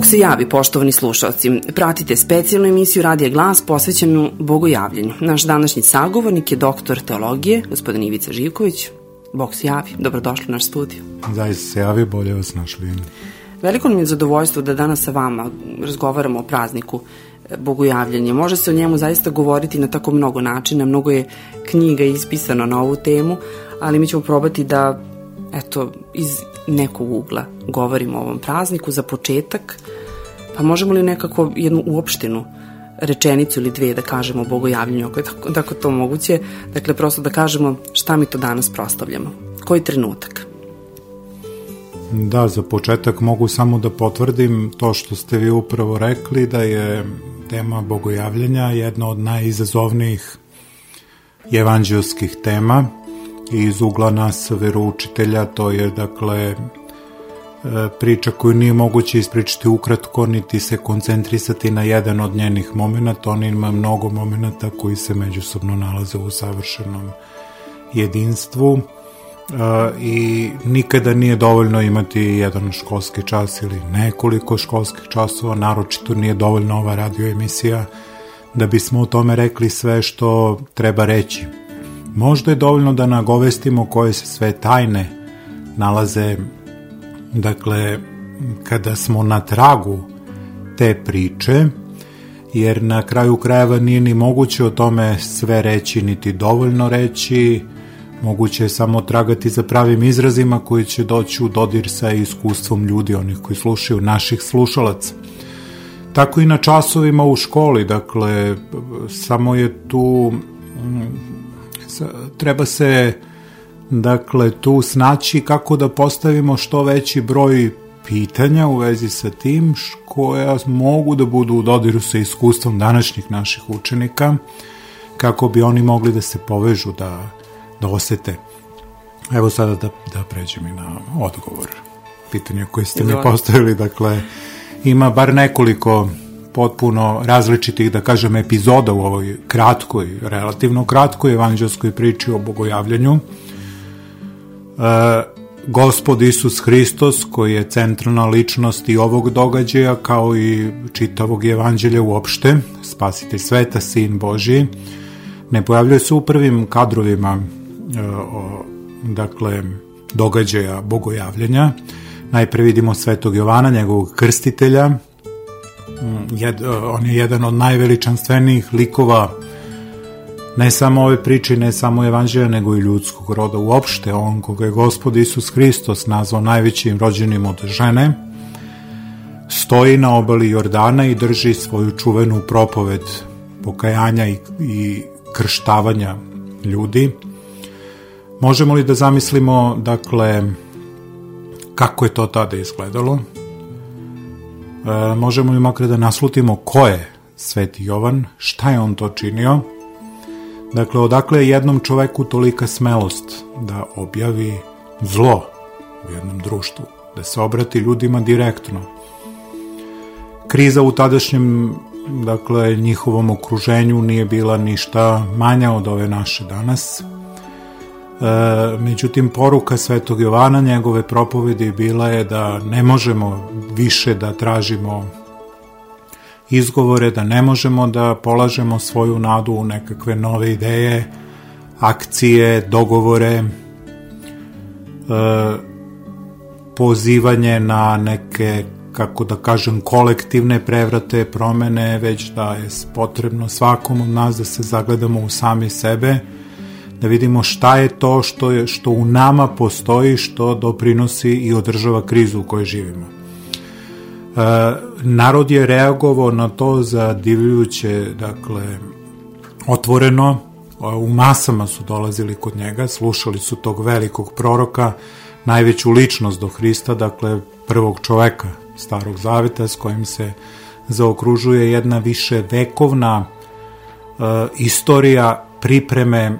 Bog se javi, poštovani slušalci. Pratite specijalnu emisiju Radija Glas posvećenu bogojavljenju. Naš današnji sagovornik je doktor teologije, gospodin Ivica Živković. Bog se javi. Dobrodošli u naš studiju. Zaista se javi, bolje vas našli. Veliko nam je zadovoljstvo da danas sa vama razgovaramo o prazniku e, bogojavljanja. Može se o njemu zaista govoriti na tako mnogo načina, mnogo je knjiga ispisano na ovu temu, ali mi ćemo probati da eto, iz nekog ugla. Govorimo o ovom prazniku za početak, pa možemo li nekako jednu uopštinu rečenicu ili dve da kažemo o bogojavljanju, ako je tako, tako to moguće, dakle prosto da kažemo šta mi to danas proslavljamo, koji trenutak. Da, za početak mogu samo da potvrdim to što ste vi upravo rekli, da je tema bogojavljenja jedna od najizazovnijih evanđelskih tema iz ugla nas veroučitelja, to je dakle e, priča koju nije moguće ispričati ukratko, niti se koncentrisati na jedan od njenih momenta, on ima mnogo momenta koji se međusobno nalaze u savršenom jedinstvu i nikada nije dovoljno imati jedan školski čas ili nekoliko školskih časova, naročito nije dovoljno ova radio emisija da bismo o tome rekli sve što treba reći. Možda je dovoljno da nagovestimo koje se sve tajne nalaze, dakle, kada smo na tragu te priče, jer na kraju krajeva nije ni moguće o tome sve reći, niti dovoljno reći, Moguće je samo tragati za pravim izrazima koji će doći u dodir sa iskustvom ljudi, onih koji slušaju, naših slušalaca. Tako i na časovima u školi, dakle, samo je tu, treba se, dakle, tu snaći kako da postavimo što veći broj pitanja u vezi sa tim koja mogu da budu u dodiru sa iskustvom današnjih naših učenika, kako bi oni mogli da se povežu, da da osete. Evo sada da, da pređem i na odgovor pitanja koje ste mi postavili. Dakle, ima bar nekoliko potpuno različitih, da kažem, epizoda u ovoj kratkoj, relativno kratkoj evanđelskoj priči o bogojavljanju. E, Gospod Isus Hristos, koji je centralna ličnost i ovog događaja, kao i čitavog evanđelja uopšte, spasitelj sveta, sin Božiji, ne pojavljuje se u prvim kadrovima o, dakle, događaja bogojavljenja. Najpre vidimo Svetog Jovana, njegovog krstitelja. Jed, on je jedan od najveličanstvenijih likova ne samo ove priče, ne samo evanđelja, nego i ljudskog roda uopšte. On koga je gospod Isus Hristos nazvao najvećim rođenim od žene, stoji na obali Jordana i drži svoju čuvenu propoved pokajanja i, i krštavanja ljudi Možemo li da zamislimo, dakle, kako je to tada izgledalo? E, možemo li makar da naslutimo ko je Sveti Jovan, šta je on to činio? Dakle, odakle je jednom čoveku tolika smelost da objavi zlo u jednom društvu, da se obrati ljudima direktno. Kriza u tadašnjem dakle, njihovom okruženju nije bila ništa manja od ove naše danas, međutim, poruka Svetog Jovana, njegove propovedi bila je da ne možemo više da tražimo izgovore, da ne možemo da polažemo svoju nadu u nekakve nove ideje, akcije, dogovore, e, pozivanje na neke kako da kažem, kolektivne prevrate, promene, već da je potrebno svakom od nas da se zagledamo u sami sebe da vidimo šta je to što, je, što u nama postoji, što doprinosi i održava krizu u kojoj živimo. E, narod je reagovao na to za divljuće, dakle, otvoreno, u masama su dolazili kod njega, slušali su tog velikog proroka, najveću ličnost do Hrista, dakle, prvog čoveka starog zaveta s kojim se zaokružuje jedna više vekovna e, istorija pripreme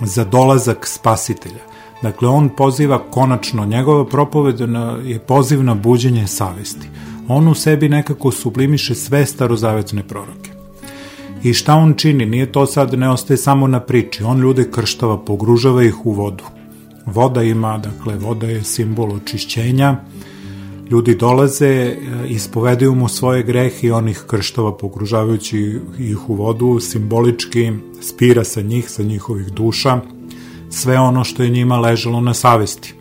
za dolazak spasitelja. Dakle, on poziva konačno, njegova propoved je poziv na buđenje savesti. On u sebi nekako sublimiše sve starozavetne proroke. I šta on čini? Nije to sad, ne ostaje samo na priči. On ljude krštava, pogružava ih u vodu. Voda ima, dakle, voda je simbol očišćenja Ljudi dolaze, e, ispovedaju mu svoje grehe i on ih krštava ih u vodu, simbolički spira sa njih, sa njihovih duša, sve ono što je njima ležalo na savesti.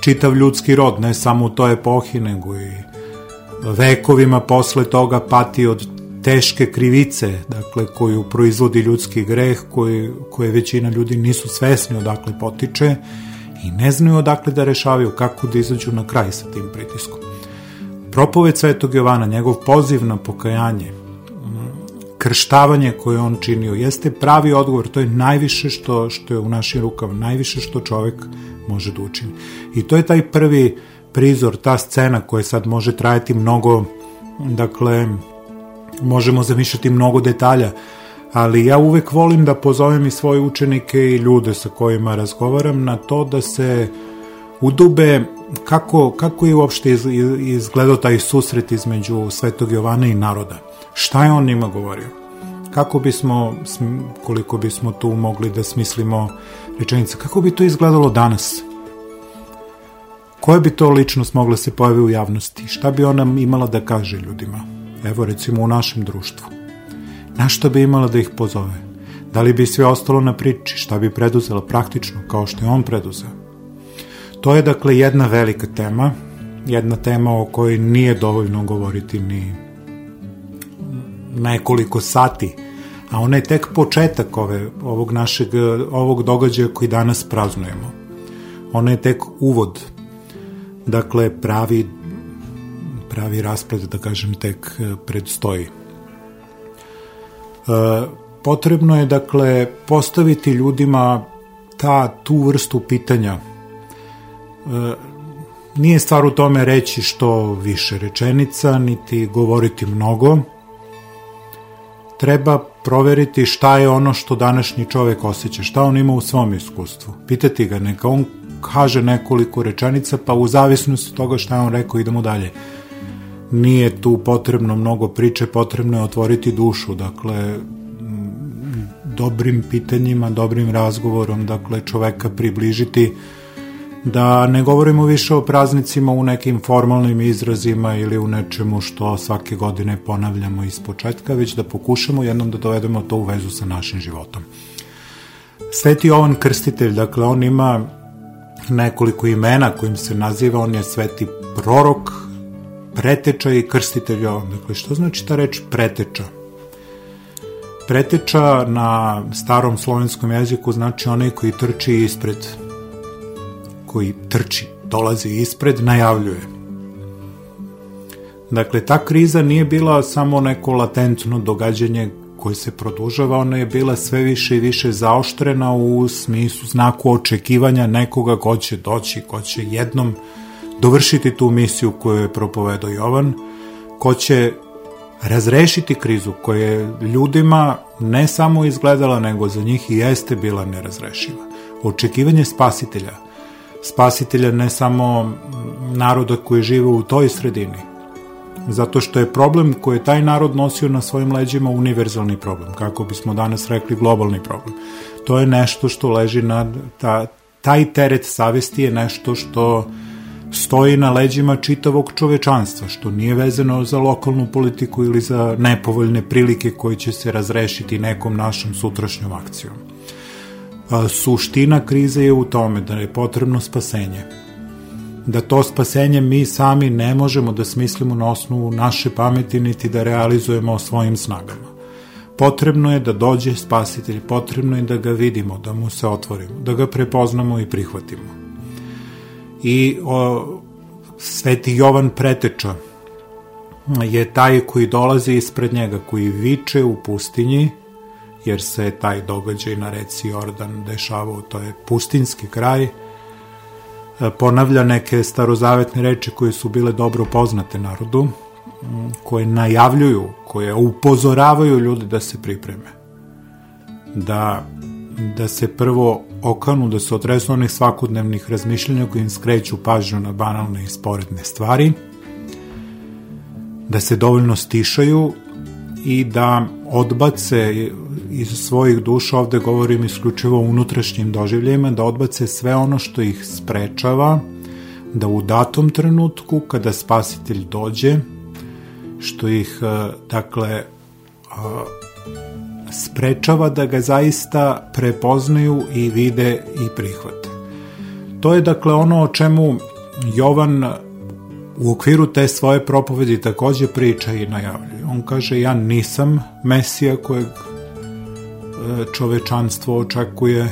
Čitav ljudski rod, ne samo u toj epohi, nego i vekovima posle toga pati od teške krivice, dakle, koju proizvodi ljudski greh, koji, koje većina ljudi nisu svesni odakle potiče i ne znaju odakle da rešavaju, kako da izađu na kraj sa tim pritiskom. Propoved Svetog Jovana, njegov poziv na pokajanje, krštavanje koje on činio, jeste pravi odgovor, to je najviše što, što je u našim rukama, najviše što čovek može da učini. I to je taj prvi prizor, ta scena koja sad može trajati mnogo, dakle, možemo zamišljati mnogo detalja, ali ja uvek volim da pozovem i svoje učenike i ljude sa kojima razgovaram na to da se udube kako, kako je uopšte izgledao taj susret između Svetog Jovana i naroda. Šta je on njima govorio? Kako bismo, koliko bismo tu mogli da smislimo rečenice, kako bi to izgledalo danas? Koja bi to ličnost mogla se pojavi u javnosti? Šta bi ona imala da kaže ljudima? Evo recimo u našem društvu. Na što bi imala da ih pozove? Da li bi sve ostalo na priči? Šta bi preduzela praktično, kao što je on preduzeo? To je dakle jedna velika tema, jedna tema o kojoj nije dovoljno govoriti ni nekoliko sati, a ona je tek početak ove, ovog našeg, ovog događaja koji danas praznujemo. Ona je tek uvod Dakle, pravi, pravi raspred, da kažem, tek e, predstoji. Potrebno je, dakle, postaviti ljudima ta, tu vrstu pitanja. E, nije stvar u tome reći što više rečenica, niti govoriti mnogo. Treba proveriti šta je ono što današnji čovek osjeća, šta on ima u svom iskustvu. Pitati ga, neka on kaže nekoliko rečenica, pa u zavisnosti od toga šta je on rekao idemo dalje. Nije tu potrebno mnogo priče, potrebno je otvoriti dušu, dakle, dobrim pitanjima, dobrim razgovorom, dakle, čoveka približiti da ne govorimo više o praznicima u nekim formalnim izrazima ili u nečemu što svake godine ponavljamo iz početka, već da pokušamo jednom da dovedemo to u vezu sa našim životom. Sveti Jovan Krstitelj, dakle, on ima nekoliko imena kojim se naziva, on je sveti prorok, preteča i krstitelj Jovan. Dakle, što znači ta reč preteča? Preteča na starom slovenskom jeziku znači onaj koji trči ispred, koji trči, dolazi ispred, najavljuje. Dakle, ta kriza nije bila samo neko latentno događanje koji se produžava, ona je bila sve više i više zaoštrena u smislu znaku očekivanja nekoga ko će doći, ko će jednom dovršiti tu misiju koju je propovedao Jovan, ko će razrešiti krizu koja je ljudima ne samo izgledala, nego za njih i jeste bila nerazrešiva. Očekivanje spasitelja, spasitelja ne samo naroda koji žive u toj sredini, zato što je problem koji je taj narod nosio na svojim leđima univerzalni problem, kako bismo danas rekli globalni problem. To je nešto što leži na, ta, taj teret savesti je nešto što stoji na leđima čitavog čovečanstva, što nije vezano za lokalnu politiku ili za nepovoljne prilike koje će se razrešiti nekom našom sutrašnjom akcijom. Suština krize je u tome da je potrebno spasenje da to spasenje mi sami ne možemo da smislimo na osnovu naše pameti niti da realizujemo svojim snagama. Potrebno je da dođe spasitelj, potrebno je da ga vidimo, da mu se otvorimo, da ga prepoznamo i prihvatimo. I o, Sveti Jovan Preteča je taj koji dolazi ispred njega, koji viče u pustinji, jer se taj događaj na reci Jordan dešavao, to je pustinski kraj, ponavlja neke starozavetne reči koje su bile dobro poznate narodu, koje najavljuju, koje upozoravaju ljudi da se pripreme. Da, da se prvo okanu, da se otresu onih svakodnevnih razmišljanja koji im skreću pažnju na banalne i sporedne stvari, da se dovoljno stišaju i da odbace iz svojih duša, ovde govorim isključivo o unutrašnjim doživljajima, da odbace sve ono što ih sprečava da u datom trenutku kada spasitelj dođe, što ih, e, dakle, e, sprečava da ga zaista prepoznaju i vide i prihvate. To je dakle ono o čemu Jovan u okviru te svoje propovedi takođe priča i najavljuje. On kaže ja nisam Mesija kojeg e, čovečanstvo očekuje,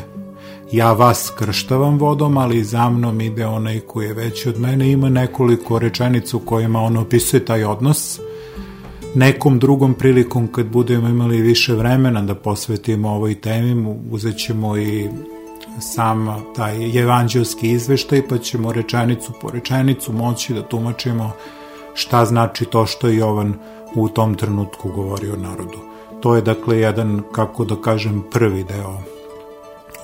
ja vas krštavam vodom, ali za mnom ide onaj koji je veći od mene. Ima nekoliko rečenica kojima on opisuje taj odnos. Nekom drugom prilikom kad budemo imali više vremena da posvetimo ovoj temi, uzet ćemo i sam taj evanđelski izveštaj, pa ćemo rečenicu po rečenicu moći da tumačimo šta znači to što je Jovan u tom trenutku govorio narodu. To je dakle jedan, kako da kažem, prvi deo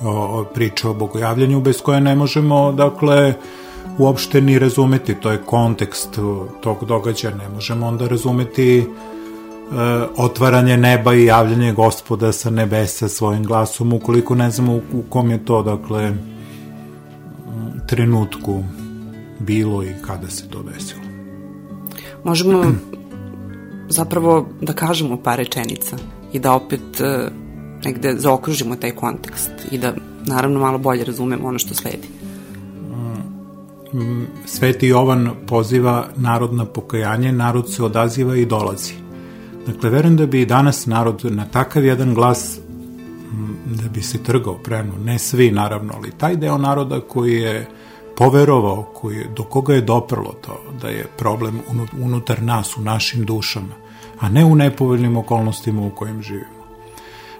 o, priče o bogojavljanju bez koje ne možemo, dakle, uopšte ni razumeti, to je kontekst tog događaja, ne možemo onda razumeti e, otvaranje neba i javljanje gospoda sa nebesa svojim glasom, ukoliko ne znamo u, u kom je to, dakle, trenutku bilo i kada se to desilo. Možemo zapravo da kažemo par rečenica i da opet e, negde zaokružimo taj kontekst i da naravno malo bolje razumemo ono što sledi. Mm, Sveti Jovan poziva narod na pokajanje, narod se odaziva i dolazi. Dakle, verujem da bi i danas narod na takav jedan glas mm, da bi se trgao preno, ne svi naravno, ali taj deo naroda koji je poverovao, koji je, do koga je doprlo to, da je problem unutar nas, u našim dušama, a ne u nepovoljnim okolnostima u kojim živimo.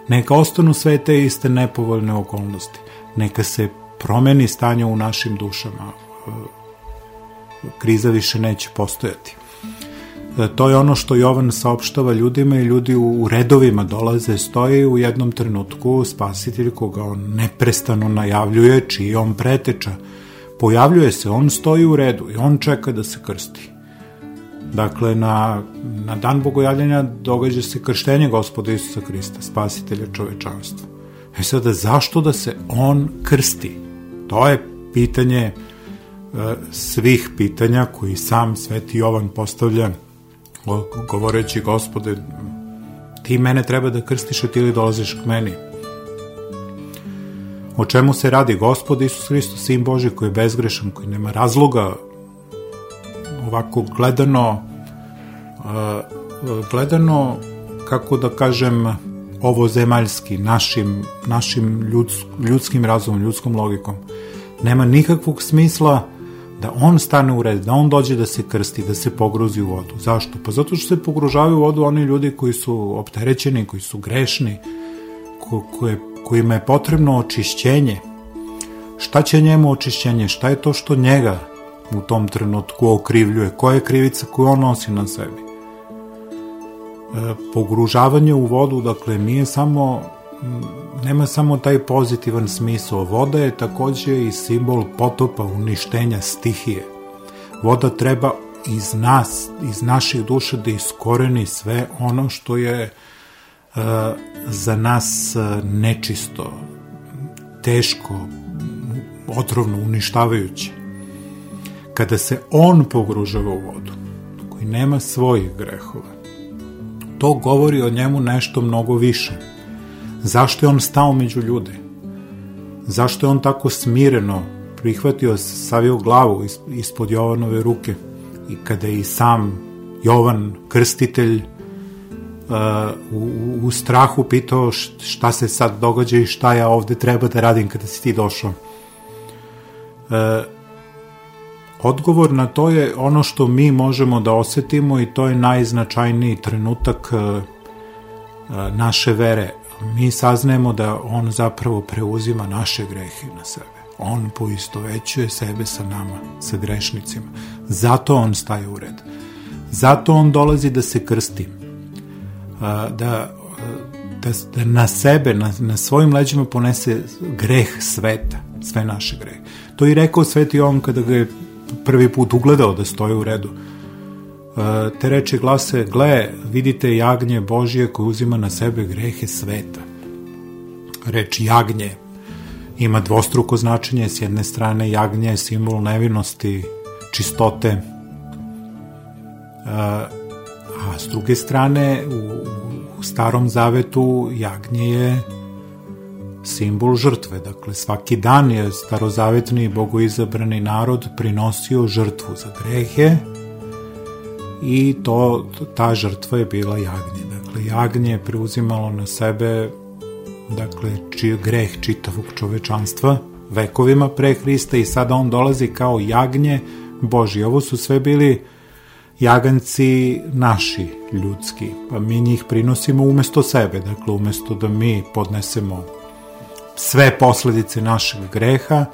Neka ostanu sve te iste nepovoljne okolnosti. Neka se promeni stanje u našim dušama. Kriza više neće postojati. E, to je ono što Jovan saopštava ljudima i ljudi u redovima dolaze, stoje u jednom trenutku spasitelj koga on neprestano najavljuje, čiji on preteča. Pojavljuje se, on stoji u redu i on čeka da se krsti. Dakle, na, na dan bogojavljanja događa se krštenje gospoda Isusa Hrista, spasitelja čovečanstva. E sada, zašto da se on krsti? To je pitanje e, svih pitanja koji sam Sveti Jovan postavlja govoreći gospode ti mene treba da krstiš a ti li dolaziš k meni? O čemu se radi? Gospod Isus Hristos sin Boži koji je bezgrešan koji nema razloga ovako gledano gledano kako da kažem ovo zemaljski našim, našim ljuds, ljudskim razumom, ljudskom logikom. Nema nikakvog smisla da on stane u red, da on dođe da se krsti, da se pogruzi u vodu. Zašto? Pa zato što se pogružavaju u vodu oni ljudi koji su opterećeni, koji su grešni, ko, koje, kojima je potrebno očišćenje. Šta će njemu očišćenje? Šta je to što njega u tom trenutku okrivljuje, koja je krivica koju on nosi na sebi. E, pogružavanje u vodu, dakle, nije samo nema samo taj pozitivan smisao. Voda je takođe i simbol potopa, uništenja stihije. Voda treba iz nas, iz naših duša da iskoreni sve ono što je uh, za nas uh, nečisto, teško, otrovno, uništavajuće kada se on pogružava u vodu, koji nema svojih grehova, to govori o njemu nešto mnogo više. Zašto je on stao među ljude? Zašto je on tako smireno prihvatio, savio glavu ispod Jovanove ruke i kada je i sam Jovan, krstitelj, uh, u, u strahu pitao šta se sad događa i šta ja ovde treba da radim kada si ti došao. Uh, Odgovor na to je ono što mi možemo da osetimo i to je najznačajniji trenutak e, naše vere. Mi saznajemo da on zapravo preuzima naše grehe na sebe. On poistovećuje sebe sa nama, sa grešnicima. Zato on staje u red. Zato on dolazi da se krsti. Da, da, da na sebe, na, na svojim leđima ponese greh sveta, sve naše grehe. To i rekao sveti on kada ga je prvi put ugledao da stoje u redu. E, te reči glase, gle, vidite jagnje Božije koje uzima na sebe grehe sveta. Reč jagnje ima dvostruko značenje, s jedne strane jagnje je simbol nevinosti čistote. A, a s druge strane, u starom zavetu jagnje je simbol žrtve. Dakle, svaki dan je starozavetni bogoizabrani narod prinosio žrtvu za grehe i to, ta žrtva je bila jagnje. Dakle, jagnje je preuzimalo na sebe dakle, čiji greh čitavog čovečanstva vekovima pre Hrista i sada on dolazi kao jagnje Boži. Ovo su sve bili jaganci naši, ljudski, pa mi njih prinosimo umesto sebe, dakle umesto da mi podnesemo sve posledice našeg greha,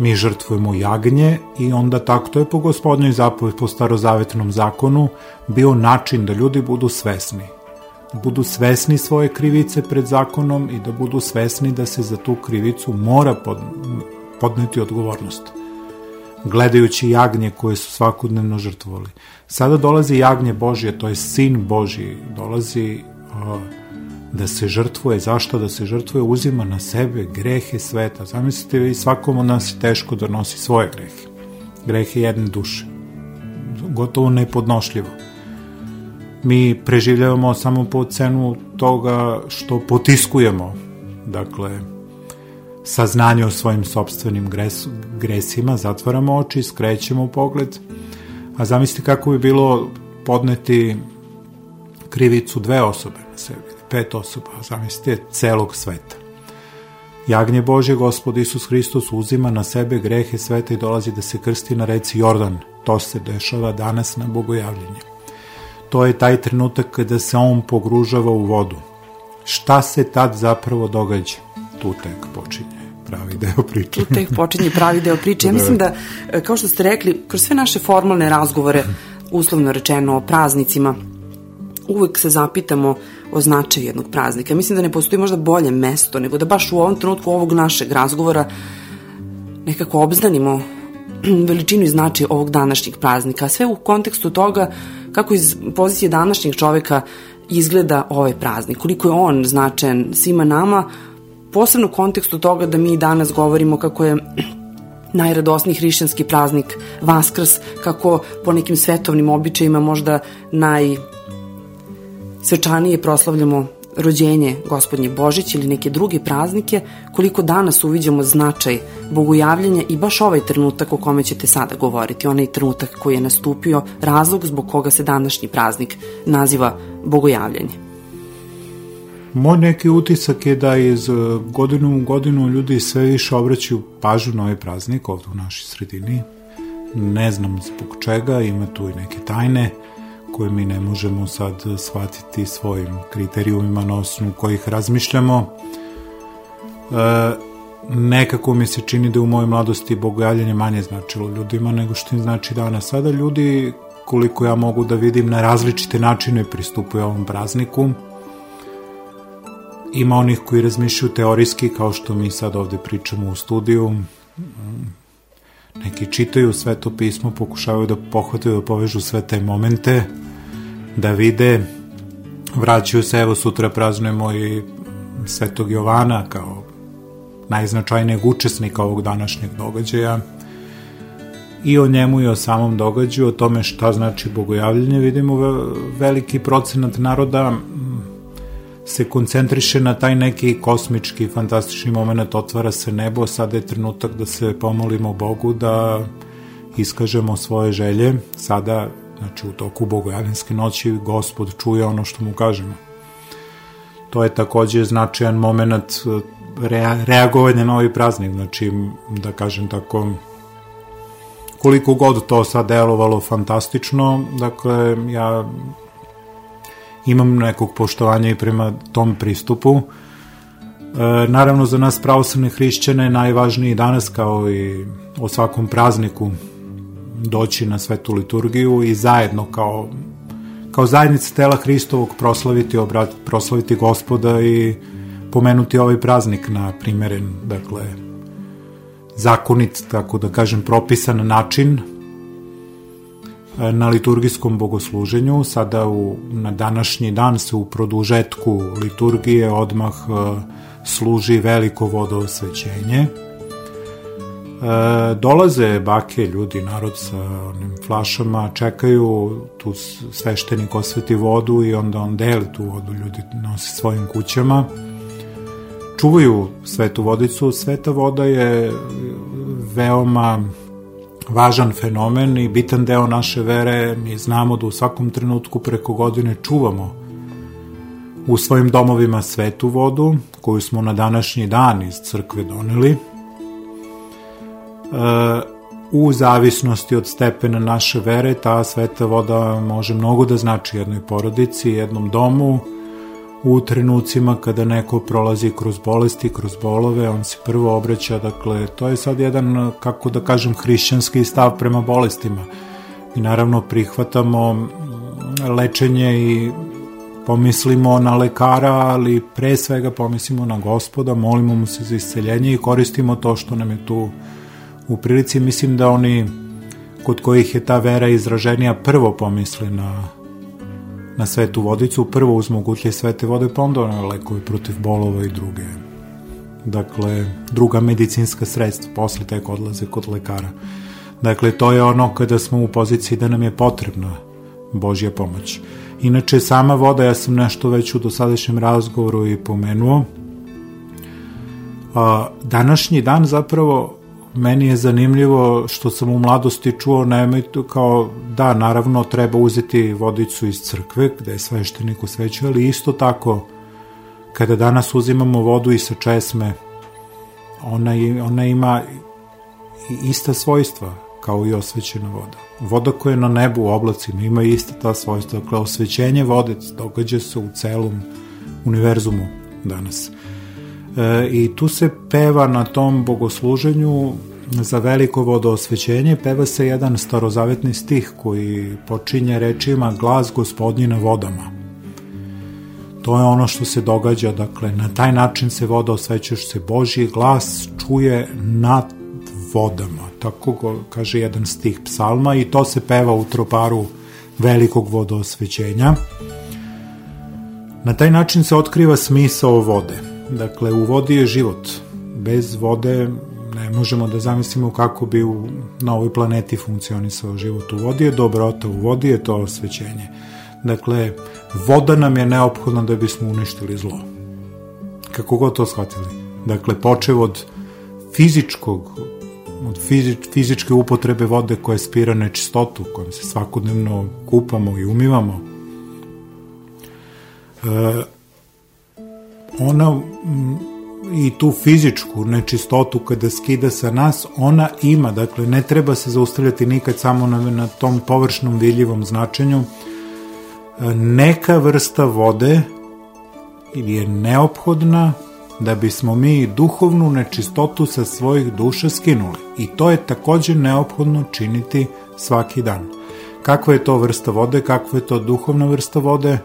mi žrtvujemo jagnje i onda tako, to je po gospodnjoj zapovedi, po starozavetnom zakonu, bio način da ljudi budu svesni. Da budu svesni svoje krivice pred zakonom i da budu svesni da se za tu krivicu mora pod, podneti odgovornost. Gledajući jagnje koje su svakodnevno žrtvovali. Sada dolazi jagnje Božje, to je sin Božji, dolazi uh, da se žrtvuje, zašto da se žrtvuje, uzima na sebe grehe sveta. Zamislite vi, svakom od nas je teško da nosi svoje grehe. Grehe jedne duše. Gotovo nepodnošljivo. Mi preživljavamo samo po cenu toga što potiskujemo, dakle, saznanje o svojim sobstvenim gres, gresima, zatvaramo oči, skrećemo pogled, a zamislite kako bi bilo podneti krivicu dve osobe na sebi pet osoba, zamislite, celog sveta. Jagnje Bože, Gospod Isus Hristos uzima na sebe grehe sveta i dolazi da se krsti na reci Jordan. To se dešava danas na bogojavljenje. To je taj trenutak kada se on pogružava u vodu. Šta se tad zapravo događa? Tu tek počinje pravi deo priče. Tu tek počinje pravi deo priče. Ja mislim da, kao što ste rekli, kroz sve naše formalne razgovore, uslovno rečeno o praznicima, uvek se zapitamo o značaju jednog praznika. Mislim da ne postoji možda bolje mesto nego da baš u ovom trenutku ovog našeg razgovora nekako obznanimo veličinu i značaj ovog današnjeg praznika. Sve u kontekstu toga kako iz pozicije današnjeg čoveka izgleda ovaj praznik, koliko je on značajan svima nama, posebno u kontekstu toga da mi danas govorimo kako je najradosniji hrišćanski praznik Vaskrs, kako po nekim svetovnim običajima možda naj svečanije proslavljamo rođenje gospodnje Božić ili neke druge praznike, koliko danas uviđamo značaj bogojavljanja i baš ovaj trenutak o kome ćete sada govoriti, onaj trenutak koji je nastupio, razlog zbog koga se današnji praznik naziva bogojavljanje. Moj neki utisak je da iz e, godinu u godinu ljudi sve više obraćaju pažnju na ovaj praznik ovde u našoj sredini. Ne znam zbog čega, ima tu i neke tajne koje mi ne možemo sad shvatiti svojim kriterijumima na osnovu kojih razmišljamo. E, nekako mi se čini da u mojoj mladosti bogojavljanje manje značilo ljudima nego što im znači danas. Sada ljudi, koliko ja mogu da vidim, na različite načine pristupuju ovom prazniku. Ima onih koji razmišljaju teorijski, kao što mi sad ovde pričamo u studiju, neki čitaju sve to pismo, pokušavaju da pohvataju, da povežu sve te momente, da vide, vraćaju se, evo sutra praznujemo i Svetog Jovana kao najznačajnijeg učesnika ovog današnjeg događaja. I o njemu i o samom događaju, o tome šta znači bogojavljanje, vidimo veliki procenat naroda se koncentriše na taj neki kosmički, fantastični moment, otvara se nebo, sada je trenutak da se pomolimo Bogu, da iskažemo svoje želje, sada, znači u toku bogojavljenske noći, gospod čuje ono što mu kažemo. To je takođe značajan moment rea reagovanja na ovaj praznik, znači, da kažem tako, koliko god to sad delovalo fantastično, dakle, ja imam nekog poštovanja i prema tom pristupu. E, naravno za nas pravoslavne hrišćane najvažniji danas kao i o svakom prazniku doći na svetu liturgiju i zajedno kao kao zajednica tela Hristovog proslaviti, obrat, proslaviti gospoda i pomenuti ovaj praznik na primeren, dakle, zakonit, tako da kažem, propisan način, na liturgijskom bogosluženju. Sada u, na današnji dan se u produžetku liturgije odmah e, služi veliko vodoosvećenje. dolaze bake, ljudi, narod sa onim flašama, čekaju, tu sveštenik osveti vodu i onda on deli tu vodu, ljudi nosi svojim kućama. Čuvaju svetu vodicu, sveta voda je veoma važan fenomen i bitan deo naše vere. Mi znamo da u svakom trenutku preko godine čuvamo u svojim domovima svetu vodu, koju smo na današnji dan iz crkve doneli. E, u zavisnosti od stepena naše vere, ta sveta voda može mnogo da znači jednoj porodici, jednom domu, u trenucima kada neko prolazi kroz bolesti, kroz bolove, on se prvo obraća, dakle, to je sad jedan, kako da kažem, hrišćanski stav prema bolestima. I naravno prihvatamo lečenje i pomislimo na lekara, ali pre svega pomislimo na gospoda, molimo mu se za isceljenje i koristimo to što nam je tu u prilici. Mislim da oni kod kojih je ta vera izraženija prvo pomisle na na svetu vodicu, prvo uzmu gutlje svete vode, pa onda lekovi protiv bolova i druge. Dakle, druga medicinska sredstva, posle tek odlaze kod lekara. Dakle, to je ono kada smo u poziciji da nam je potrebna Božja pomoć. Inače, sama voda, ja sam nešto već u dosadašnjem razgovoru i pomenuo, a, današnji dan zapravo meni je zanimljivo što sam u mladosti čuo nemojte kao da naravno treba uzeti vodicu iz crkve gde je sveštenik usvećuje, ali isto tako kada danas uzimamo vodu i sa česme ona, ona ima ista svojstva kao i osvećena voda. Voda koja je na nebu u oblacima ima ista ta svojstva. Dakle, osvećenje vode događa se u celom univerzumu danas. E, I tu se peva na tom bogosluženju za veliko vodoosvećenje peva se jedan starozavetni stih koji počinje rečima glas gospodnji na vodama. To je ono što se događa, dakle, na taj način se voda osvećaš se Božji glas čuje nad vodama, tako go, kaže jedan stih psalma i to se peva u troparu velikog vodoosvećenja. Na taj način se otkriva smisao vode. Dakle, u vodi je život. Bez vode ne možemo da zamislimo kako bi u, na ovoj planeti funkcionisao život u vodi je dobrota, u vodi je to osvećenje. Dakle, voda nam je neophodna da bismo uništili zlo. Kako god to shvatili. Dakle, počev od fizičkog, od fizič, fizičke upotrebe vode koja spira nečistotu, kojom se svakodnevno kupamo i umivamo, e, ona i tu fizičku nečistotu kada skida sa nas, ona ima, dakle ne treba se zaustavljati nikad samo na, na tom površnom vidljivom značenju. Neka vrsta vode je neophodna da bismo mi duhovnu nečistotu sa svojih duša skinuli. I to je takođe neophodno činiti svaki dan. Kakva je to vrsta vode, kakva je to duhovna vrsta vode,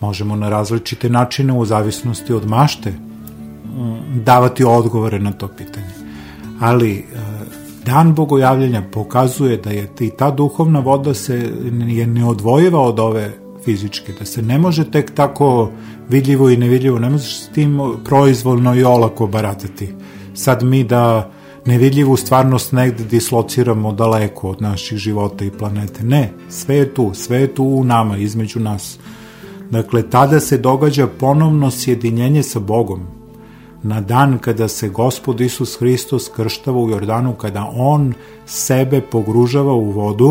možemo na različite načine u zavisnosti od mašte davati odgovore na to pitanje. Ali e, dan bogojavljenja pokazuje da je i ta duhovna voda se je neodvojiva od ove fizičke, da se ne može tek tako vidljivo i nevidljivo, ne možeš s tim proizvoljno i olako baratati. Sad mi da nevidljivu stvarnost negde dislociramo daleko od naših života i planete. Ne, sve je tu, sve je tu u nama, između nas. Dakle, tada se događa ponovno sjedinjenje sa Bogom na dan kada se gospod Isus Hristos krštava u Jordanu, kada on sebe pogružava u vodu,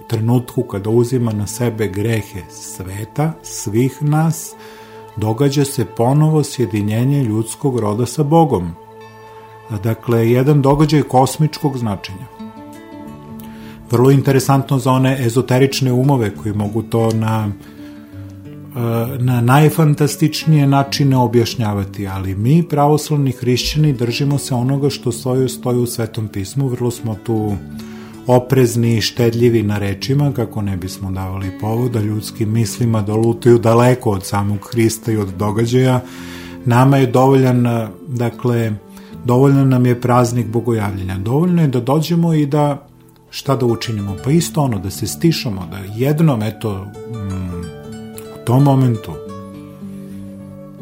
u trenutku kada uzima na sebe grehe sveta, svih nas, događa se ponovo sjedinjenje ljudskog roda sa Bogom. Dakle, jedan događaj kosmičkog značenja. Vrlo interesantno za one ezoterične umove koji mogu to na na najfantastičnije načine objašnjavati, ali mi, pravoslavni hrišćani, držimo se onoga što stoji, stoji u Svetom pismu, vrlo smo tu oprezni i štedljivi na rečima, kako ne bismo davali povoda ljudskim mislima da lutaju daleko od samog Hrista i od događaja. Nama je dovoljan, dakle, dovoljno nam je praznik bogojavljenja. Dovoljno je da dođemo i da šta da učinimo? Pa isto ono, da se stišamo, da jednom, eto, tom momentu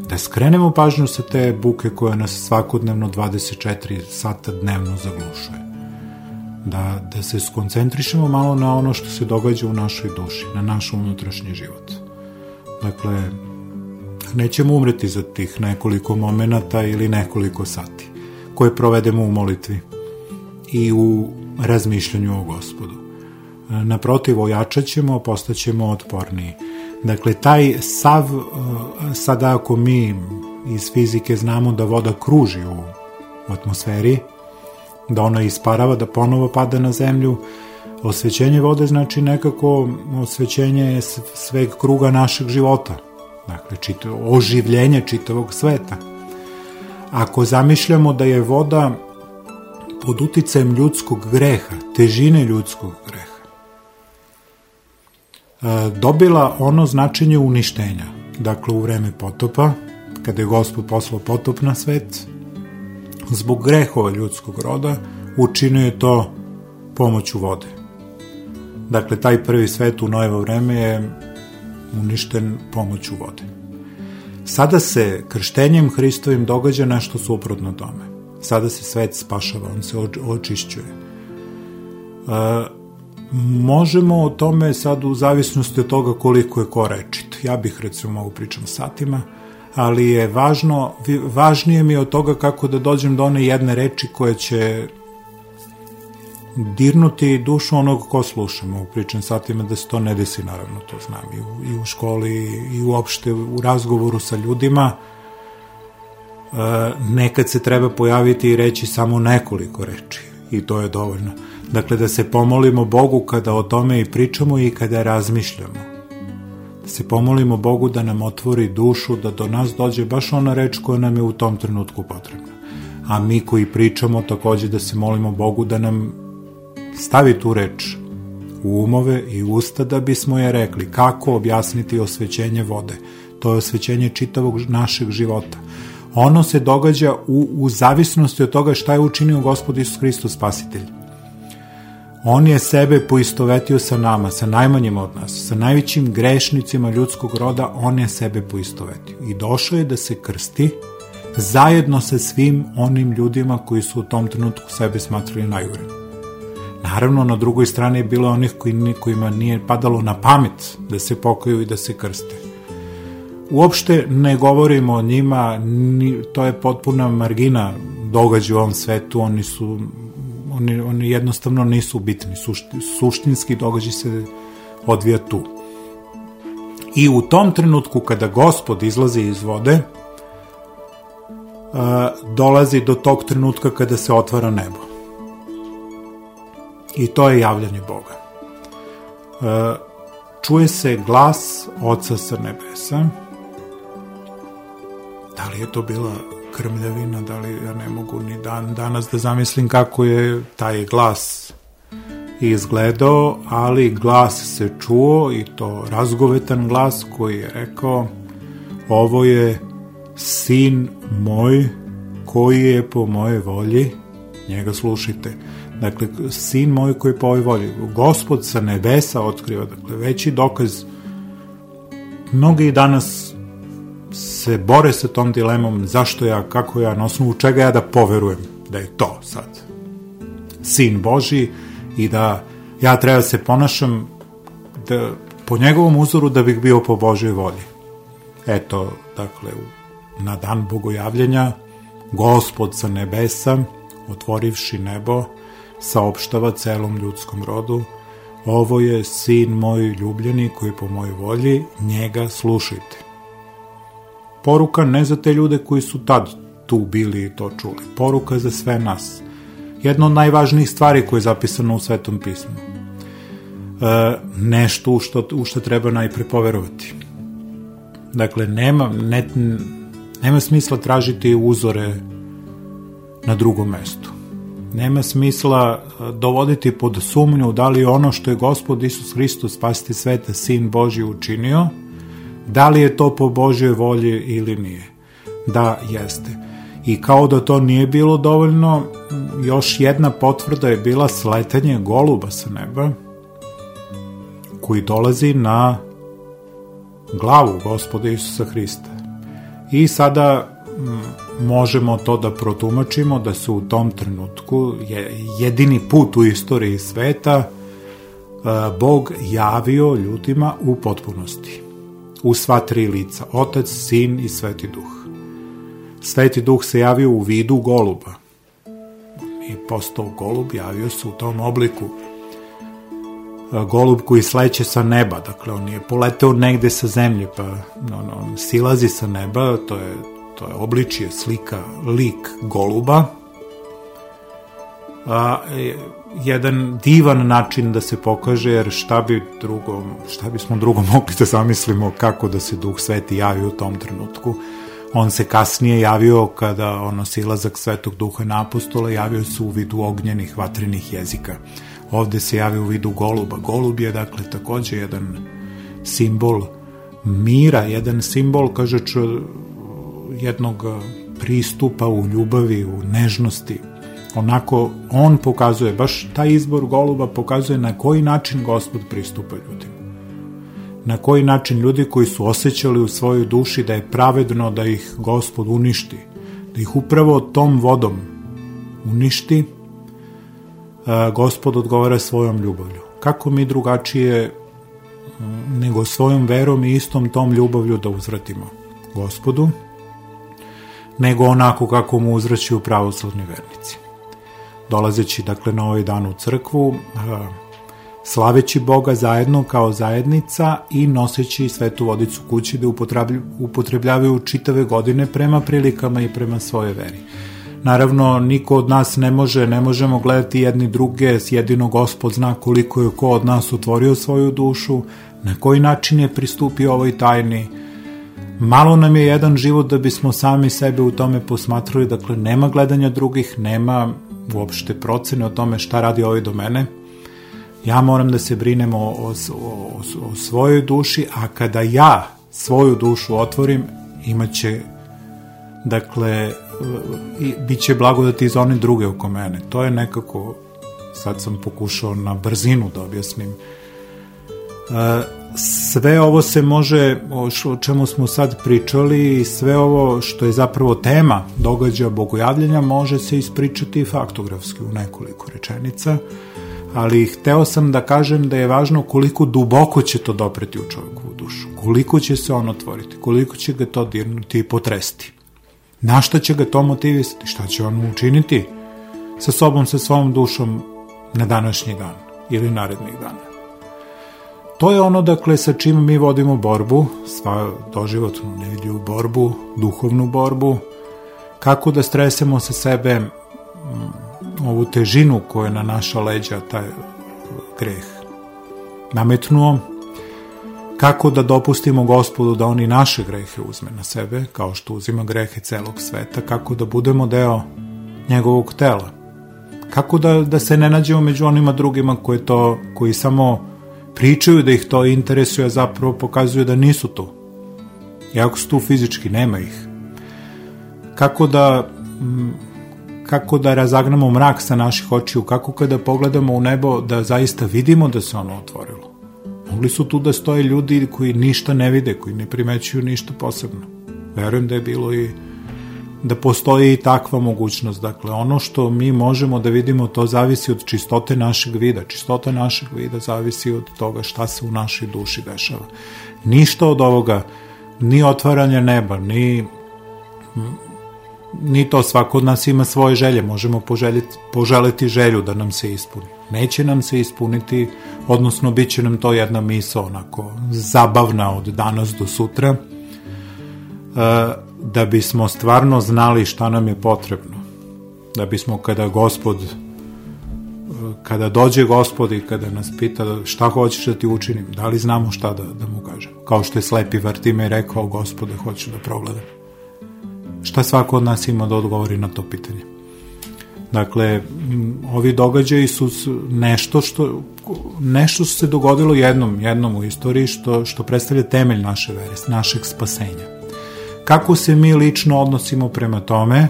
da skrenemo pažnju sa te buke koja nas svakodnevno 24 sata dnevno zaglušuje. Da, da se skoncentrišemo malo na ono što se događa u našoj duši, na naš unutrašnji život. Dakle, nećemo umreti za tih nekoliko momenata ili nekoliko sati koje provedemo u molitvi i u razmišljanju o gospodu. Naprotiv, ojačat ćemo, postaćemo otporniji. Dakle, taj sav, sada ako mi iz fizike znamo da voda kruži u atmosferi, da ona isparava, da ponovo pada na zemlju, osvećenje vode znači nekako osvećenje sveg kruga našeg života, dakle čito, oživljenje čitavog sveta. Ako zamišljamo da je voda pod uticajem ljudskog greha, težine ljudskog greha, dobila ono značenje uništenja. Dakle, u vreme potopa, kada je gospod poslao potop na svet, zbog grehova ljudskog roda, učinio je to pomoću vode. Dakle, taj prvi svet u nojevo vreme je uništen pomoću vode. Sada se krštenjem Hristovim događa nešto suprotno tome. Sada se svet spašava, on se očišćuje. E, možemo o tome sad u zavisnosti od toga koliko je ko rečit. Ja bih recimo mogu pričam satima, ali je važno, važnije mi od toga kako da dođem do one jedne reči koja će dirnuti dušu onog ko sluša. Mogu pričam satima da se to ne desi, naravno, to znam i u, i u školi i uopšte u razgovoru sa ljudima. E, nekad se treba pojaviti i reći samo nekoliko reči i to je dovoljno. Dakle, da se pomolimo Bogu kada o tome i pričamo i kada razmišljamo. Da se pomolimo Bogu da nam otvori dušu, da do nas dođe baš ona reč koja nam je u tom trenutku potrebna. A mi koji pričamo takođe da se molimo Bogu da nam stavi tu reč u umove i usta da bismo je rekli kako objasniti osvećenje vode. To je osvećenje čitavog našeg života. Ono se događa u, u zavisnosti od toga šta je učinio gospod Isus Hristos spasitelj. On je sebe poistovetio sa nama, sa najmanjima od nas, sa najvećim grešnicima ljudskog roda, on je sebe poistovetio. I došao je da se krsti zajedno sa svim onim ljudima koji su u tom trenutku sebe smatrali najurim. Naravno, na drugoj strani je bilo onih koji, kojima nije padalo na pamet da se pokaju i da se krste. Uopšte ne govorimo o njima, ni, to je potpuna margina događa u ovom svetu, oni su oni, oni jednostavno nisu bitni, sušti, suštinski događaj se odvija tu. I u tom trenutku kada gospod izlazi iz vode, dolazi do tog trenutka kada se otvara nebo. I to je javljanje Boga. Čuje se glas Oca sa nebesa. Da li je to bila krmljavina, da li ja ne mogu ni dan danas da zamislim kako je taj glas izgledao, ali glas se čuo i to razgovetan glas koji je rekao ovo je sin moj koji je po moje volji, njega slušite. Dakle, sin moj koji po ovoj volji. Gospod sa nebesa otkriva, dakle, veći dokaz. Mnogi danas se bore sa tom dilemom zašto ja, kako ja, na osnovu čega ja da poverujem da je to sad sin Boži i da ja treba da se ponašam da, po njegovom uzoru da bih bio po Božoj volji. Eto, dakle, na dan bogojavljenja, gospod sa nebesa, otvorivši nebo, saopštava celom ljudskom rodu, ovo je sin moj ljubljeni koji po mojoj volji, njega slušajte. Poruka ne za te ljude koji su tad tu bili i to čuli, poruka za sve nas. Jedna od najvažnijih stvari koje je zapisano u Svetom pismu. E, nešto u što, u što treba najpre poverovati. Dakle, nema, ne, nema smisla tražiti uzore na drugom mestu nema smisla e, dovoditi pod sumnju da li ono što je gospod Isus Hristos spasti sveta sin Boži učinio, da li je to po Božjoj volji ili nije. Da, jeste. I kao da to nije bilo dovoljno, još jedna potvrda je bila sletanje goluba sa neba, koji dolazi na glavu gospoda Isusa Hrista. I sada možemo to da protumačimo da se u tom trenutku je jedini put u istoriji sveta e, Bog javio ljudima u potpunosti. U sva tri lica, Otac, Sin i Sveti Duh. Sveti Duh se javio u vidu goluba. I postao golub, javio se u tom obliku. E, golub koji sleće sa neba, dakle on je poleteo negde sa zemlje, pa on, on silazi sa neba, to je to je obličije, slika, lik goluba, a, jedan divan način da se pokaže, jer šta bi drugom, šta bismo drugo mogli da zamislimo kako da se Duh Sveti javi u tom trenutku. On se kasnije javio kada ono silazak Svetog Duha na apostola javio se u vidu ognjenih vatrenih jezika. Ovde se javio u vidu goluba. Golub je dakle takođe jedan simbol mira, jedan simbol, kaže jednog e, pristupa u ljubavi, u nežnosti. Onako, on pokazuje, baš taj izbor goluba pokazuje na koji način gospod pristupa ljudima. Na koji način ljudi koji su osjećali u svojoj duši da je pravedno da ih gospod uništi, da ih upravo tom vodom uništi, e, gospod odgovara svojom ljubavlju. Kako mi drugačije nego svojom verom i istom tom ljubavlju da uzvratimo gospodu, nego onako kako mu uzraćuju pravoslavni vernici. Dolazeći dakle na ovaj dan u crkvu, slaveći Boga zajedno kao zajednica i noseći svetu vodicu kući da upotrebljavaju čitave godine prema prilikama i prema svoje veri. Naravno, niko od nas ne može, ne možemo gledati jedni druge, jedino gospod zna koliko je ko od nas otvorio svoju dušu, na koji način je pristupio ovoj tajni, Malo nam je jedan život da bismo sami sebe u tome posmatrali, dakle nema gledanja drugih, nema uopšte procene o tome šta radi ovaj do mene. Ja moram da se brinem o, o, o, o svojoj duši, a kada ja svoju dušu otvorim, imaće dakle, i, bit će blagodati za one druge oko mene. To je nekako, sad sam pokušao na brzinu da objasnim, sve ovo se može, o čemu smo sad pričali, sve ovo što je zapravo tema događaja bogojavljenja može se ispričati faktografski u nekoliko rečenica, ali hteo sam da kažem da je važno koliko duboko će to dopreti u čovjekovu dušu, koliko će se on otvoriti, koliko će ga to dirnuti i potresti. Na šta će ga to motivisati, šta će on učiniti sa sobom, sa svojom dušom na današnji dan ili narednih dana. To je ono, dakle, sa čim mi vodimo borbu, sva doživotnu nevidljivu borbu, duhovnu borbu, kako da stresemo sa sebe ovu težinu koju je na naša leđa taj greh nametnuo, kako da dopustimo gospodu da oni naše grehe uzme na sebe, kao što uzima grehe celog sveta, kako da budemo deo njegovog tela, kako da, da se ne nađemo među onima drugima koji, to, koji samo pričaju da ih to interesuje, a zapravo pokazuju da nisu tu. Iako su tu fizički, nema ih. Kako da kako da razagnamo mrak sa naših očiju, kako kada pogledamo u nebo da zaista vidimo da se ono otvorilo. Mogli su tu da stoje ljudi koji ništa ne vide, koji ne primećuju ništa posebno. Verujem da je bilo i da postoji i takva mogućnost. Dakle, ono što mi možemo da vidimo, to zavisi od čistote našeg vida. Čistota našeg vida zavisi od toga šta se u našoj duši dešava. Ništa od ovoga, ni otvaranje neba, ni ni to svako od nas ima svoje želje, možemo poželjeti, poželiti želju da nam se ispuni. Neće nam se ispuniti, odnosno bit će nam to jedna misa onako zabavna od danas do sutra, uh, da bismo stvarno znali šta nam je potrebno. Da bismo kada gospod kada dođe gospod i kada nas pita šta hoćeš da ti učinim, da li znamo šta da, da mu kažem. Kao što je slepi Vartime rekao, gospode, hoću da progledam. Šta svako od nas ima da odgovori na to pitanje? Dakle, ovi događaji su nešto što nešto što se dogodilo jednom, jednom u istoriji što, što predstavlja temelj naše vere, našeg spasenja kako se mi lično odnosimo prema tome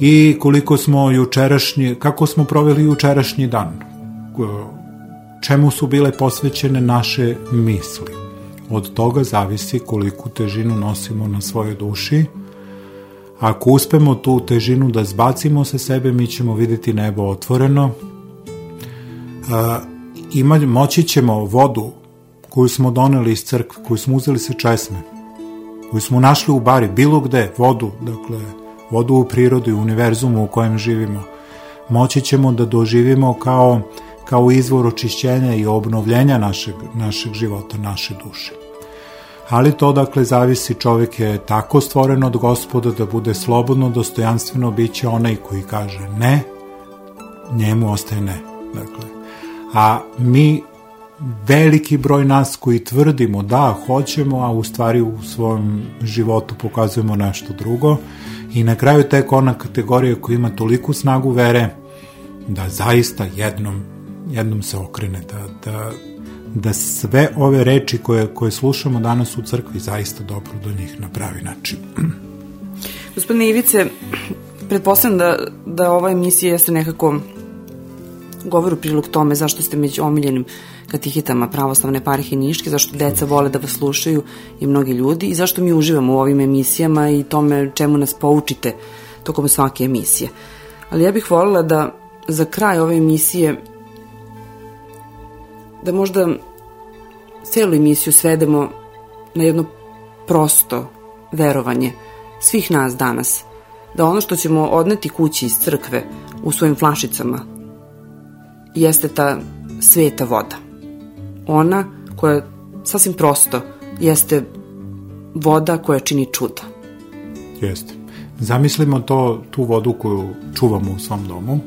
i koliko smo jučerašnji, kako smo proveli jučerašnji dan, čemu su bile posvećene naše misli. od toga zavisi koliku težinu nosimo na svojoj duši. Ako uspemo tu težinu da zbacimo sa sebe, mi ćemo videti nebo otvoreno. ima, moći ćemo vodu koju smo doneli iz crkve, koju smo uzeli sa česme, koju smo našli u bari, bilo gde, vodu, dakle, vodu u prirodi, u univerzumu u kojem živimo, moći ćemo da doživimo kao, kao izvor očišćenja i obnovljenja našeg, našeg života, naše duše. Ali to dakle zavisi čovjek je tako stvoren od gospoda da bude slobodno, dostojanstveno biće onaj koji kaže ne, njemu ostaje ne. Dakle, a mi veliki broj nas koji tvrdimo da hoćemo, a u stvari u svom životu pokazujemo nešto drugo i na kraju tek ona kategorija koja ima toliku snagu vere da zaista jednom, jednom se okrene, da, da, da sve ove reči koje, koje slušamo danas u crkvi zaista dobro do njih na pravi način. Gospodine Ivice, pretpostavljam da, da ova emisija jeste nekako govor u prilog tome zašto ste među omiljenim katihitama pravoslavne parhe Niške, zašto deca vole da vas slušaju i mnogi ljudi i zašto mi uživamo u ovim emisijama i tome čemu nas poučite tokom svake emisije. Ali ja bih voljela da za kraj ove emisije da možda celu emisiju svedemo na jedno prosto verovanje svih nas danas, da ono što ćemo odneti kući iz crkve u svojim flašicama jeste ta sveta voda. Ona koja sasvim prosto jeste voda koja čini čuda. Jeste. Zamislimo to, tu vodu koju čuvamo u svom domu,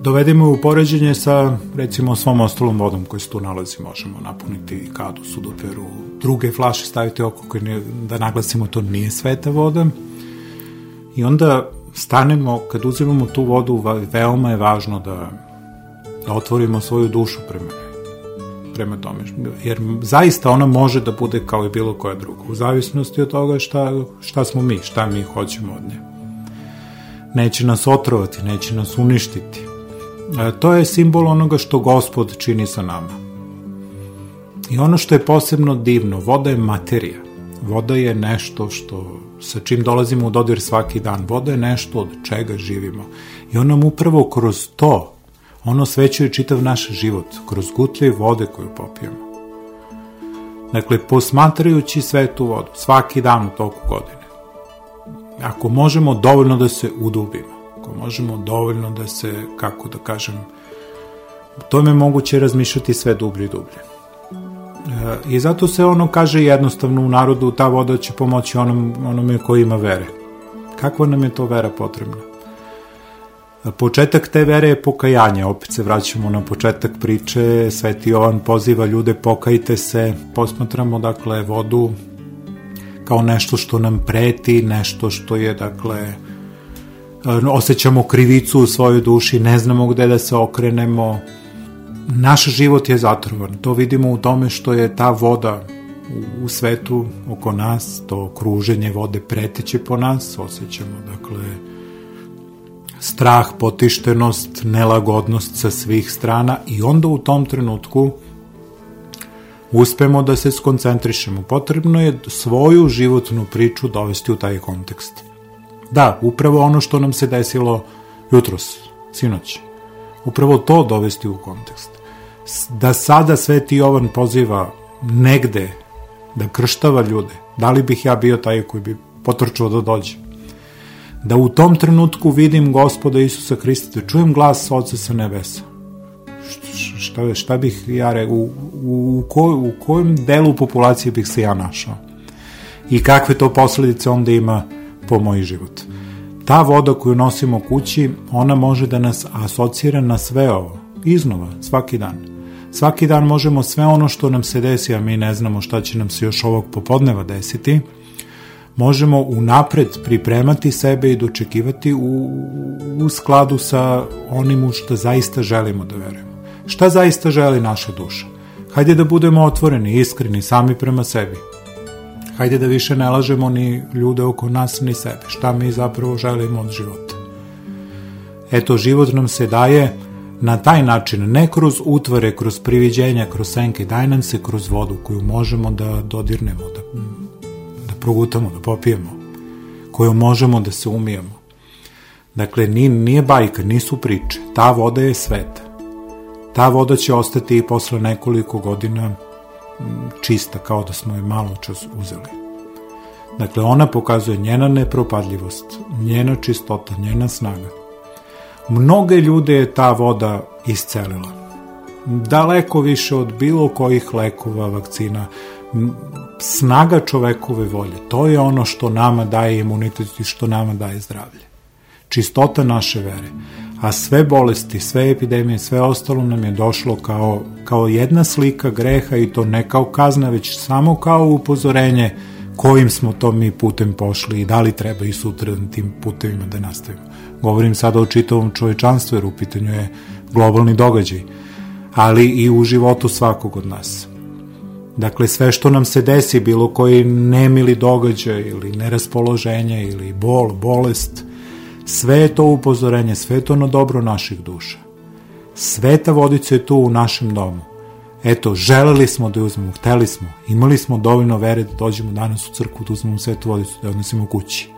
dovedemo u poređenje sa recimo svom ostalom vodom koji se tu nalazi možemo napuniti kadu, sudoperu, druge flaše staviti oko koje ne, da naglasimo to nije sveta voda i onda stanemo, kad uzimamo tu vodu veoma je važno da, da otvorimo svoju dušu prema prema tome, jer zaista ona može da bude kao i bilo koja druga, u zavisnosti od toga šta, šta smo mi, šta mi hoćemo od nje neće nas otrovati, neće nas uništiti. E, to je simbol onoga što gospod čini sa nama. I ono što je posebno divno, voda je materija. Voda je nešto što sa čim dolazimo u dodir svaki dan. Voda je nešto od čega živimo. I on nam upravo kroz to, ono svećuje čitav naš život, kroz gutlje vode koju popijemo. Dakle, posmatrajući svetu vodu, svaki dan u toku godine, ako možemo dovoljno da se udubimo, ako možemo dovoljno da se, kako da kažem, to je moguće razmišljati sve dublje i dublje. E, I zato se ono kaže jednostavno u narodu, ta voda će pomoći onom, onome koji ima vere. Kakva nam je to vera potrebna? Početak te vere je pokajanje, opet se vraćamo na početak priče, Sveti Jovan poziva ljude pokajte se, posmatramo dakle vodu kao nešto što nam preti, nešto što je, dakle, osjećamo krivicu u svojoj duši, ne znamo gde da se okrenemo. Naš život je zatrovan. To vidimo u tome što je ta voda u svetu oko nas, to kruženje vode preteće po nas, osjećamo, dakle, strah, potištenost, nelagodnost sa svih strana i onda u tom trenutku uspemo da se skoncentrišemo. Potrebno je svoju životnu priču dovesti u taj kontekst. Da, upravo ono što nam se desilo jutros, sinoć. Upravo to dovesti u kontekst. Da sada Sveti Jovan poziva negde da krštava ljude, da li bih ja bio taj koji bi potrčao da dođe? Da u tom trenutku vidim gospoda Isusa Hrista, da čujem glas Oca sa nebesa šta, šta bih ja re, u, u, ko, u kojem delu populacije bih se ja našao i kakve to posledice onda ima po moj život. Ta voda koju nosimo kući, ona može da nas asocira na sve ovo, iznova, svaki dan. Svaki dan možemo sve ono što nam se desi, a mi ne znamo šta će nam se još ovog popodneva desiti, možemo unapred pripremati sebe i dočekivati u, u skladu sa onim u što zaista želimo da verujemo. Šta zaista želi naša duša? Hajde da budemo otvoreni, iskreni, sami prema sebi. Hajde da više ne lažemo ni ljude oko nas, ni sebe. Šta mi zapravo želimo od života? Eto, život nam se daje na taj način, ne kroz utvare, kroz priviđenja, kroz senke, daj nam se kroz vodu koju možemo da dodirnemo, da progutamo, da popijemo, koju možemo da se umijemo. Dakle, nije bajka, nisu priče. Ta voda je sveta. Ta voda će ostati i posle nekoliko godina čista, kao da smo je malo čas uzeli. Dakle, ona pokazuje njena nepropadljivost, njena čistota, njena snaga. Mnoge ljude je ta voda iscelila. Daleko više od bilo kojih lekova, vakcina, snaga čovekove volje. To je ono što nama daje imunitet i što nama daje zdravlje. Čistota naše vere. A sve bolesti, sve epidemije, sve ostalo nam je došlo kao, kao jedna slika greha i to ne kao kazna, već samo kao upozorenje kojim smo to mi putem pošli i da li treba i sutra tim putevima da nastavimo. Govorim sada o čitavom čovečanstvu jer u pitanju je globalni događaj, ali i u životu svakog od nas. Dakle, sve što nam se desi, bilo koji nemili događaj ili neraspoloženje ili bol, bolest, sve je to upozorenje, sve je to na dobro naših duša. Sveta vodica je tu u našem domu. Eto, želeli smo da je uzmemo, hteli smo, imali smo dovoljno vere da dođemo danas u crkvu, da uzmemo svetu vodicu, da je odnesemo kući.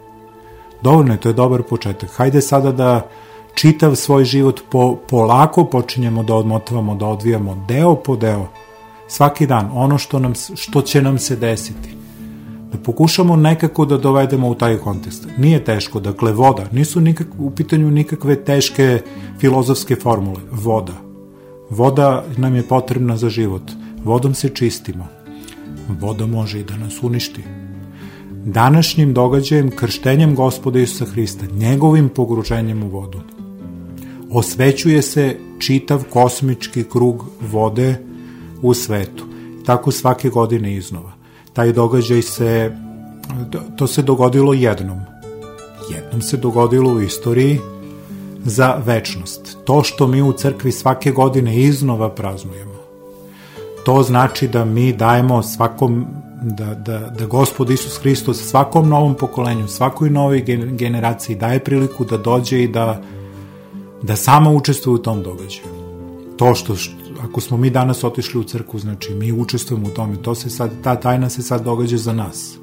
Dovoljno je, to je dobar početak. Hajde sada da čitav svoj život po, polako počinjemo da odmotavamo, da odvijamo deo po deo, svaki dan, ono što, nam, što će nam se desiti. Da pokušamo nekako da dovedemo u taj kontekst. Nije teško, dakle, voda, nisu nikak, u pitanju nikakve teške filozofske formule. Voda. Voda nam je potrebna za život. Vodom se čistimo. Voda može i da nas uništi današnjim događajem krštenjem gospoda Isusa Hrista, njegovim pogruženjem u vodu. Osvećuje se čitav kosmički krug vode u svetu. Tako svake godine iznova. Taj događaj se, to se dogodilo jednom. Jednom se dogodilo u istoriji za večnost. To što mi u crkvi svake godine iznova praznujemo. To znači da mi dajemo svakom da, da, da gospod Isus Hristos svakom novom pokolenju, svakoj novoj generaciji daje priliku da dođe i da, da samo učestvuje u tom događaju. To što, što ako smo mi danas otišli u crku, znači mi učestvujemo u tome, to se sad, ta tajna se sad događa za nas.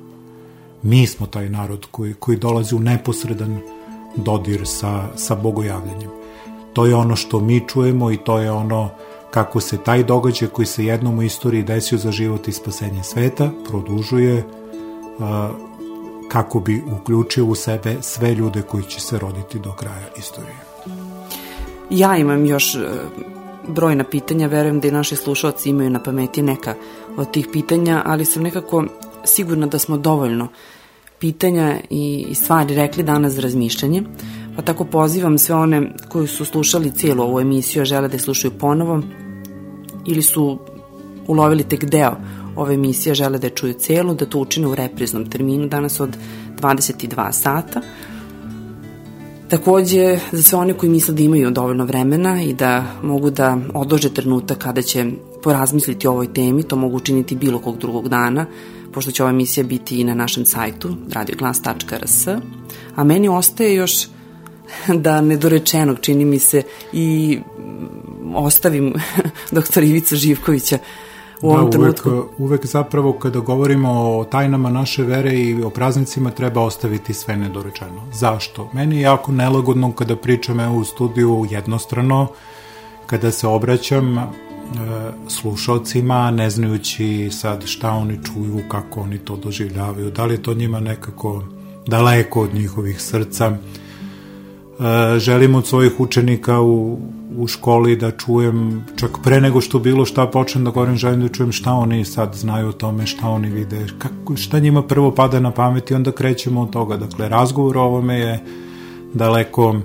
Mi smo taj narod koji, koji dolazi u neposredan dodir sa, sa bogojavljanjem. To je ono što mi čujemo i to je ono kako se taj događaj koji se jednom u istoriji desio za život i spasenje sveta produžuje kako bi uključio u sebe sve ljude koji će se roditi do kraja istorije. Ja imam još e, brojna pitanja, verujem da i naši slušalci imaju na pameti neka od tih pitanja, ali sam nekako sigurna da smo dovoljno pitanja i stvari rekli danas za razmišljanje, pa tako pozivam sve one koji su slušali cijelu ovu emisiju, a žele da je slušaju ponovo, ili su ulovili tek deo ove emisije, žele da je čuju celu, da to učine u repriznom terminu danas od 22 sata. Takođe, za sve one koji misle da imaju dovoljno vremena i da mogu da odlože trenutak kada će porazmisliti o ovoj temi, to mogu učiniti bilo kog drugog dana, pošto će ova emisija biti i na našem sajtu radioglas.rs. A meni ostaje još da nedorečenog čini mi se i ostavim doktor Ivica Živkovića u ovom da, uvek, trenutku. Uvek zapravo kada govorimo o tajnama naše vere i o praznicima treba ostaviti sve nedorečeno. Zašto? Meni je jako nelagodno kada pričam evo u studiju jednostrano, kada se obraćam e, slušalcima, ne znajući sad šta oni čuju, kako oni to doživljavaju, da li je to njima nekako daleko od njihovih srca. E, želim od svojih učenika u u školi da čujem, čak pre nego što bilo šta počnem da govorim, želim da čujem šta oni sad znaju o tome, šta oni vide, kako, šta njima prvo pada na pamet i onda krećemo od toga. Dakle, razgovor o ovome je daleko mm,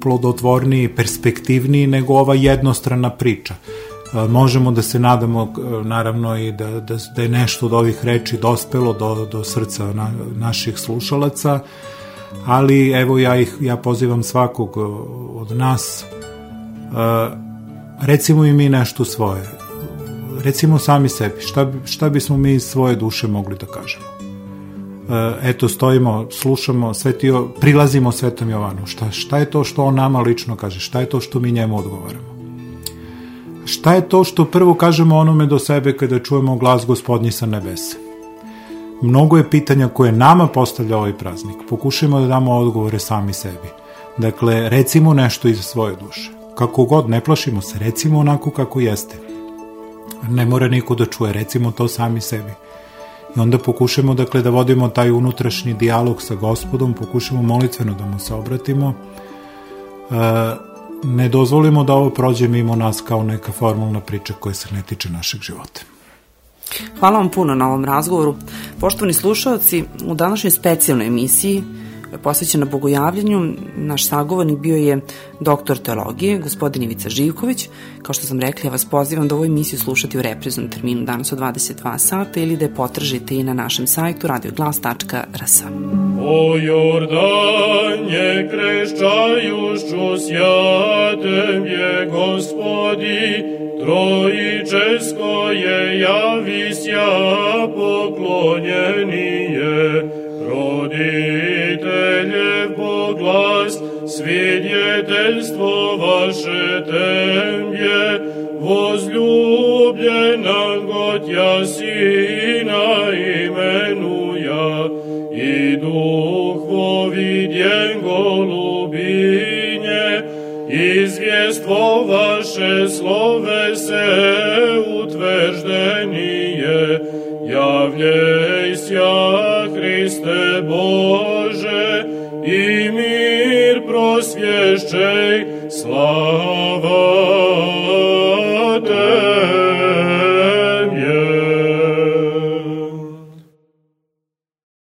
plodotvorniji, perspektivniji nego ova jednostrana priča. E, možemo da se nadamo naravno i da, da, da je nešto od ovih reči dospelo do, do srca na, naših slušalaca, ali evo ja ih ja pozivam svakog od nas uh, recimo i mi nešto svoje recimo sami sebi šta, šta bismo mi iz svoje duše mogli da kažemo eto stojimo, slušamo svetio, prilazimo Svetom Jovanu. Šta, šta je to što on nama lično kaže? Šta je to što mi njemu odgovaramo? Šta je to što prvo kažemo onome do sebe kada čujemo glas gospodnji sa nebesa? Mnogo je pitanja koje nama postavlja ovaj praznik. Pokušajmo da damo odgovore sami sebi. Dakle, recimo nešto iz svoje duše. Kako god, ne plašimo se, recimo onako kako jeste. Ne mora niko da čuje, recimo to sami sebi. I onda pokušamo dakle da vodimo taj unutrašnji dijalog sa gospodom, pokušamo molitveno da mu se obratimo. E, ne dozvolimo da ovo prođe mimo nas kao neka formalna priča koja se ne tiče našeg života. Hvala vam puno na ovom razgovoru. Poštovani slušalci, u današnjoj specijalnoj emisiji posvećena bogojavljanju. Naš sagovornik bio je doktor teologije, gospodin Ivica Živković. Kao što sam rekla, ja vas pozivam da ovu emisiju slušati u repriznom terminu danas od 22 sata ili da je potražite i na našem sajtu radioglas.rs. O Jordanje krešćajušću sjatem je gospodi, trojičesko je javisja poklonjenije, roditelje poglas, svjedjeteljstvo vaše temje, vozljubljena gotja sina slove se utveždenije, javljej sja Hriste Bože, i mir prosvješćej, slava